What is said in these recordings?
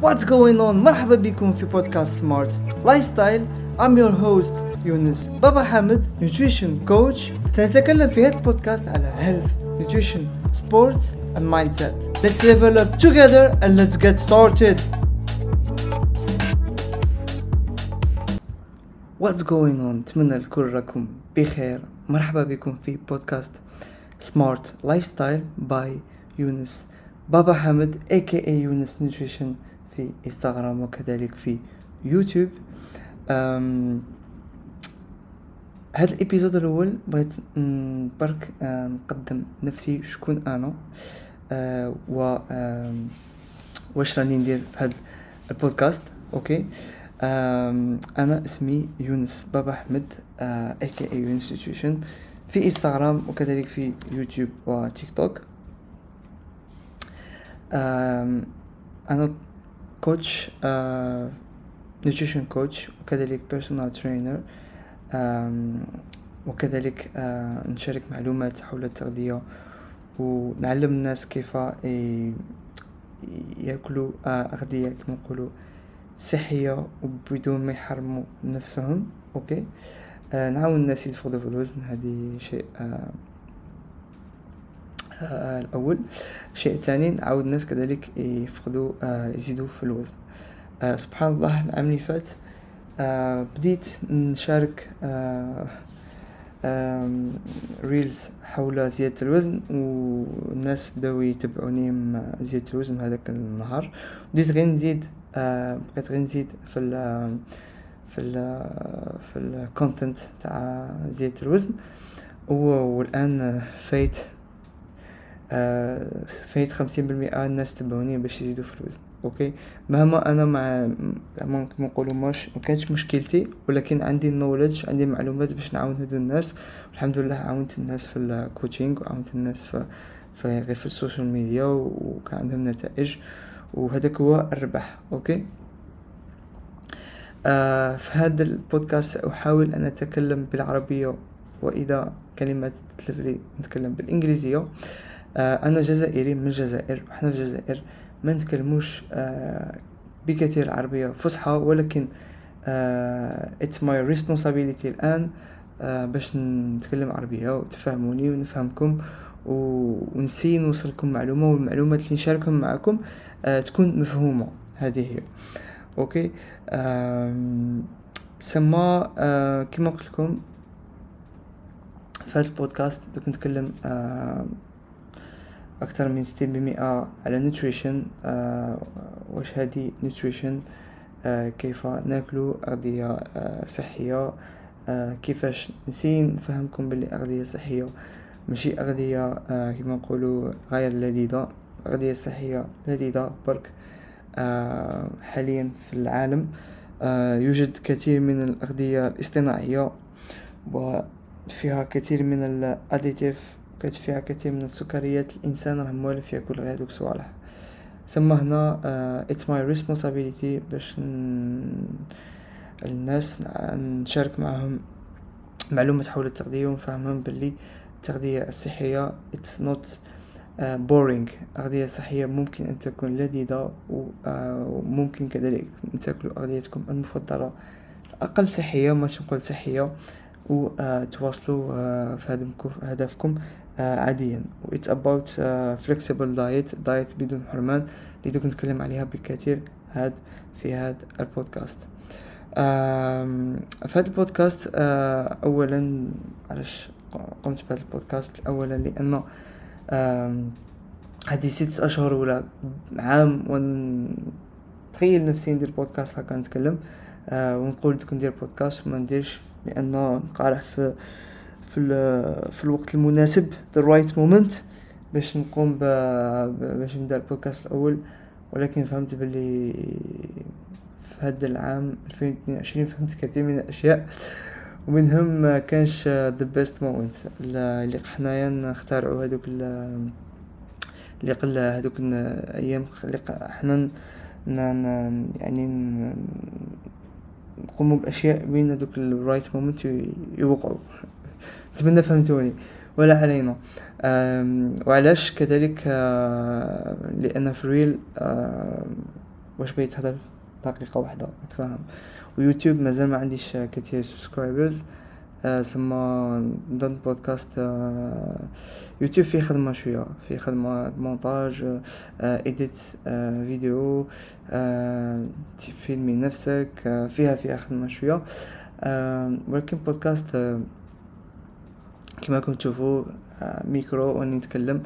What's going on? مرحبا بكم في بودكاست Smart Lifestyle I'm your host يونس بابا حامد nutrition coach. سنتكلم في هذا البودكاست على health nutrition sports and mindset. Let's level up together and let's get started. What's going on? نتمنى الكل راكم بخير مرحبا بكم في بودكاست Smart Lifestyle by يونس بابا حمد aka يونس نيوتريشن في انستغرام وكذلك في يوتيوب هذا ال episode الأول بغيت برك نقدم نفسي شكون أنا أه و واش راني ندير في هذا البودكاست. أوكي؟ أنا اسمي يونس بابا أحمد aka يونس نيوتريشن في انستغرام وكذلك في يوتيوب وتيك توك أنا coach nutrition coach وكذلك personal trainer وكذلك نشارك معلومات حول التغذية. ونعلم الناس كيف يأكلوا أغذية كما نقولوا صحية وبدون ما يحرموا نفسهم. أوكي نعاون الناس يفقدوا في الوزن هذه شيء الأول. الشيء الثاني نعاون الناس كذلك يفقدوا آه يزيدوا في الوزن. آه سبحان الله العام اللي فات آه بديت نشارك reels حول زيادة الوزن والناس بداو يتبعوني مع زيادة الوزن هذاك النهار. بديت غير نزيد بقيت غير نزيد في ال في ال في ال content تاع زيادة الوزن. والآن فايت فايت خمسين بالمئة الناس تبعوني باش يزيدوا في الوزن أوكي؟ مهما أنا مع ممكن نقولوا ماش ما كانتش مشكلتي ولكن عندي ال knowledge عندي معلومات باش نعاون هادو الناس. والحمد لله عاونت الناس في ال coaching وعاونت الناس في في غير في ال social media وكان عندهم نتائج وهذاك هو الربح أوكي؟ آه في هذا البودكاست سأحاول أن أتكلم بالعربية وإذا كلمات تتلف لي نتكلم بالإنجليزية. آه أنا جزائري من الجزائر وحنا في الجزائر ما نتكلموش آه بكثير العربية فصحى ولكن آه it's my responsibility الآن آه باش نتكلم عربية وتفهموني ونفهمكم و نسيي نوصلكم معلومة والمعلومات اللي نشاركهم معكم آه تكون مفهومة. هذه هي. أوكي؟ سما آه كما قلت لكم في هذا البودكاست دوك نتكلم أكثر من ستين بمئة على nutrition آه واش هادي nutrition آه كيف ناكلو؟ أغذية آه صحية. كيفاش نسيي نفهمكم باللي أغذية صحية؟ ماشي أغذية آه كما نقولوا غير لذيذة. أغذية صحية لذيذة برك حاليا في العالم. يوجد كثير من الأغذية الاصطناعية وفيها كثير من les additifs كانت فيها كثير من السكريات الإنسان راه موالف ياكل غير هادوك الصوالح ثم هنا it's my responsibility باش الناس نشارك معهم معلومات حول التغذية ونفهمهم باللي التغذية الصحية it's not boring أغذية صحية ممكن أن تكون لذيذة وممكن كذلك أن تاكلوا أغذيتكم المفضلة. أقل صحية مش نقول صحية. وتواصلوا في هدفكم عاديا. و it's about flexible diet diet بدون حرمان اللي دوك نتكلم عليها بكثير هاد في هاد البودكاست. في هذا البودكاست اولا علاش قمت بهذا البودكاست؟ اولا لأنه هذه ست أشهر ولا عام ونتخيل نفسي ندير بودكاست هكا نتكلم آه ونقول دوك ندير بودكاست وما نديرش لأنه نقارح في في, في الوقت المناسب the right moment باش نقوم. باش نبدأ البودكاست الأول ولكن فهمت باللي في هذا العام 2022 فهمت كثير من الأشياء ومنهم كانش the best moment اللي حنايا نختارعوا هذوك اللي قل هذوك الأيام اللي حنا يعني نقوموا باشياء بين هذوك الرايت مومنت يوقعوا. نتمنى فهمتوني. ولا علينا. وعلاش كذلك لأن في reel واش بغيت تهضر؟ دقيقة واحدة راك فاهم ويوتيوب مازال ما عنديش كثير subscribers آه سما نظن بودكاست آه يوتيوب فيه خدمة شوية فيه خدمة مونتاج edit آه فيديو تفيلمي نفسك فيها فيها خدمة شوية. ولكن بودكاست كما راكم تشوفوا ميكرو وأني نتكلم.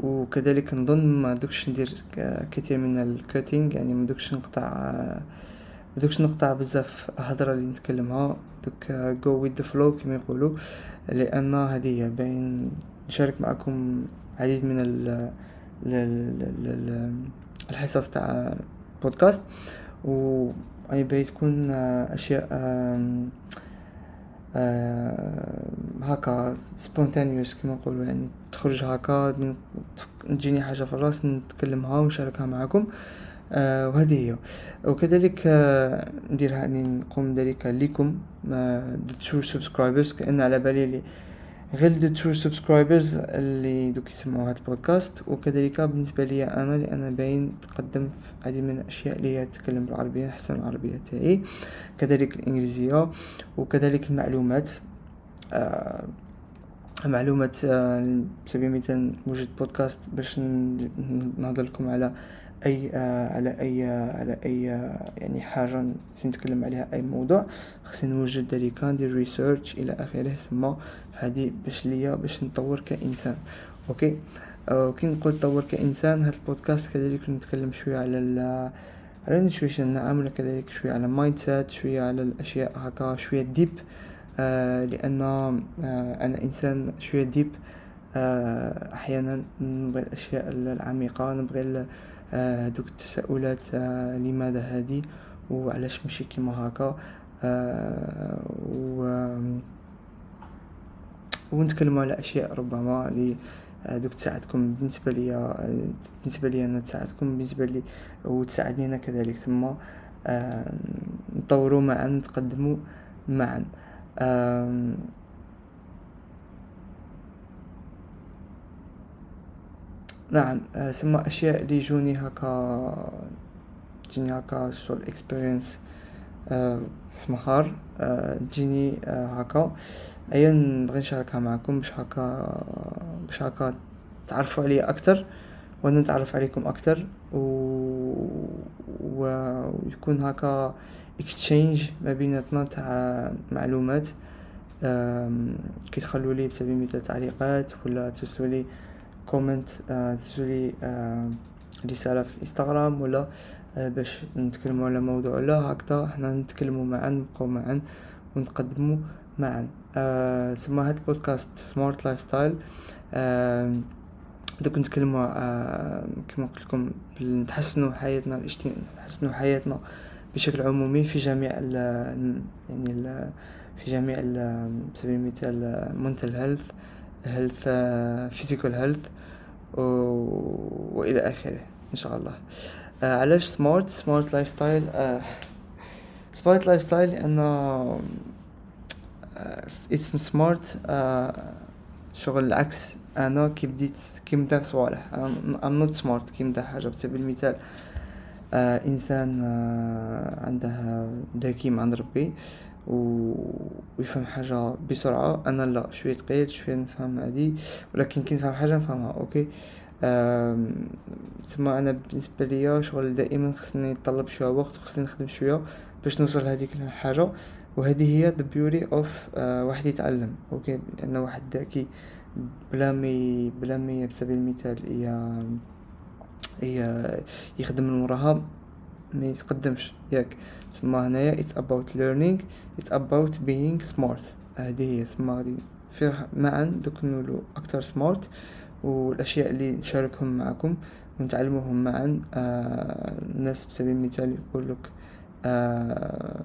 وكذلك نظن ما دوكش ندير كثير من ال cutting يعني ما دوكش نقطع آه بدوكش نقطع بزاف الهضرة اللي نتكلمها دوك go with the flow كما يقولوا لأن هذه باين نشارك معكم عديد من ال الحصص تاع بودكاست و يعني باغي تكون أشياء هكا سبونتانيوس كما نقولوا يعني تخرج هكا تجيني حاجة في الراس نتكلمها ونشاركها معكم آه وهذه هي. وكذلك آه ندير يعني نقوم ذلك لكم آه the true subscribers كأن على بالي لي غير the true subscribers اللي دوك يسمعوا هذا البودكاست. وكذلك بالنسبة لي أنا لأن باين تقدم في عديد من الأشياء اللي هي تتكلم بالعربية نحسن العربية تاعي. كذلك الإنجليزية وكذلك المعلومات. آه معلومات آه سبيل المثال موجود بودكاست باش نهضر لكم على أي آه على أي آه على أي آه يعني حاجة نتكلم عليها أي موضوع خصني نوجد ذلك ندير research إلى آخره ثم هذه باش ليا باش نطور كإنسان. okay؟ آه كي نقول نطور كإنسان هذا البودكاست كذلك نتكلم شوية على على ال nutrition نعم كذلك شوية على mindset شوية على الأشياء هكا شوية deep آه لأن آه أنا إنسان شوية deep آه أحيانا نبغي الأشياء العميقة نبغي آه التساؤلات آه لماذا هذه وعلاش ماشي كيما هكا آه و ونتكلموا على أشياء ربما اللي دوك تساعدكم بالنسبة لي بالنسبة لي أنا تساعدكم بالنسبة لي وتساعدني أنا كذلك. ثم نطوروا معا نتقدموا معا. نعم ثم أشياء اللي يجوني هكا تجيني هكا شغل إكسبيرينس في نهار تجيني هكا ايا نبغي نشاركها معكم باش هكا باش هكا تعرفوا عليا أكثر وأنا نتعرف عليكم أكثر و... ويكون هكا exchange ما بيناتنا تاع معلومات كي تخلوا لي بسبب المثال تعليقات ولا ترسلوا لي comment ترسلوا لي رسالة في الانستغرام ولا باش نتكلموا على موضوع. لا هكذا حنا نتكلموا معا نبقاو معا ونتقدموا معا. آه ثم هاد ال podcast Smart Lifestyle دوك نتكلموا آه كما قلت لكم نتحسنوا حياتنا نحسنوا حياتنا بشكل عمومي في جميع ال يعني في جميع سبيل المثال mental health. Health physical health والى آخره إن شاء الله. آه علاش smart Smart Lifestyle Smart Lifestyle لأنه آه اسم smart آه شغل العكس. أنا كي بديت كي نبدا صوالح؟ I'm not smart كي نبدا حاجة؟ بسبيل المثال آه إنسان آه عنده ذكي مع ربي. ويفهم حاجة بسرعة. أنا لا شوية ثقيل شوية نفهم هادي ولكن كي نفهم حاجة نفهمها okay؟ تسمى أنا بالنسبة ليا شغل دائما خصني نطلب شوية وقت خصني نخدم شوية باش نوصل لهذيك الحاجة. وهذه هي beauty of آه واحد يتعلم okay؟ لأن واحد ذكي بلا ما يـ بلا ما بسبيل المثال هي هي يخدم من وراها. ما يتقدمش. ياك. تسمى هنايا it's about learning. It's about being smart. هذه هي تسمى غادي معا دوك نولو أكثر smart والأشياء اللي نشاركهم معكم ونتعلموهم معا. آه الناس بسبيل المثال يقول لك آه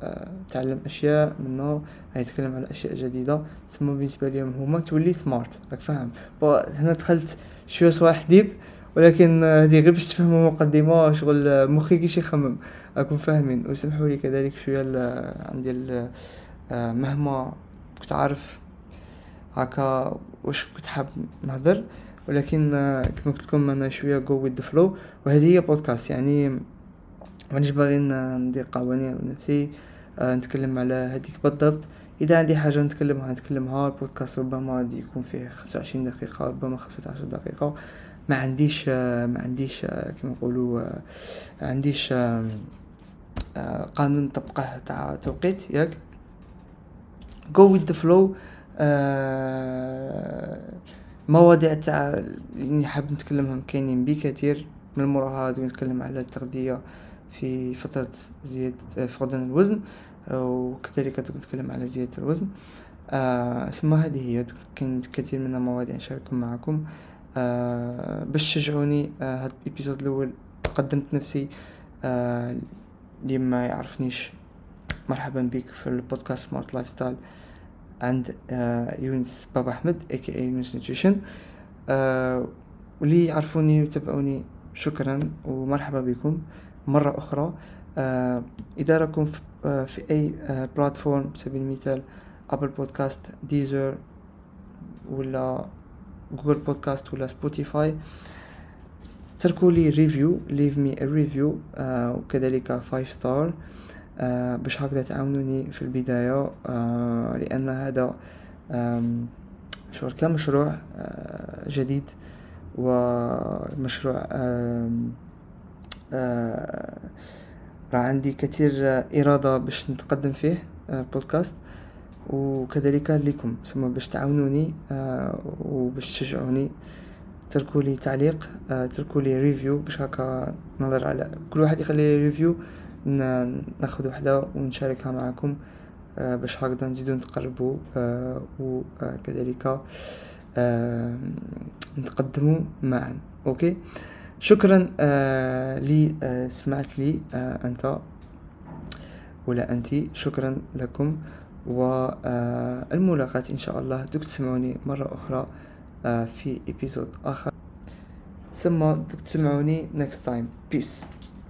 آه تعلم أشياء منه يتكلم على أشياء جديدة. ثم بالنسبة لهم هما تولي سمارت راك فاهم؟ هنا دخلت شوية صوالح ديب ولكن هذه غير باش تفهموا مقدمة شغل مخي كيش يخمم راكم فاهمين. وسمحوا لي كذلك شوية عندي مهما كنت عارف هكا واش كنت حاب نهضر ولكن كما قلت لكم أنا شوية جو وذ فلو وهذه هي بودكاست يعني مانيش باغي ندير قوانين على نفسي آه نتكلم على هذيك بالضبط. إذا عندي حاجة نتكلمها نتكلمها. البودكاست ربما يكون فيه 25 دقيقة ربما 15 دقيقة. ما عنديش ما عنديش كما نقولوا آه عنديش قانون طبقه تاع توقيت ياك؟ Go with flow آه مواضيع تاع اللي حاب نتكلمهم كاينين بكثير. من موراها نتكلم على التغذية في فترة زيادة فقدان الوزن وكذلك نتكلم على زيادة الوزن. آه ثم هذه هي كاين كثير من المواضيع نشاركهم معكم. آه باش تشجعوني آه هاد الإبيزود الأول قدمت نفسي آه اللي ما يعرفنيش مرحبا بك في ال podcast Smart Lifestyle عند آه يونس بابا أحمد a.k.a. يونس nutrition آه واللي يعرفوني ويتابعوني شكرا ومرحبا بكم مرة أخرى. آه إذا راكم في, آه في آه platform سبيل المثال Apple Podcast Deezer ولا Google Podcast ولا Spotify تركوا لي review leave me review وكذلك 5 star آه باش هكذا تعاونوني في البداية آه لأن هذا مشروع كمشروع آه جديد ومشروع راه عندي كثير إرادة باش نتقدم فيه البودكاست. آه وكذلك لكم ثم باش تعاونوني آه وباش تشجعوني تركوا لي تعليق آه تركوا لي review باش هكا نظر على كل واحد يخلي review ناخذ وحده ونشاركها معكم آه باش هكذا نزيدو نتقربوا وكذلك نتقدموا معا. okay؟ شكرا لي سمعت لي أنت ولا انت شكرا لكم. والملاقاة إن شاء الله. دوك تسمعوني مرة أخرى آه في ابيزود آخر. ثم دوك تسمعوني next time. Peace.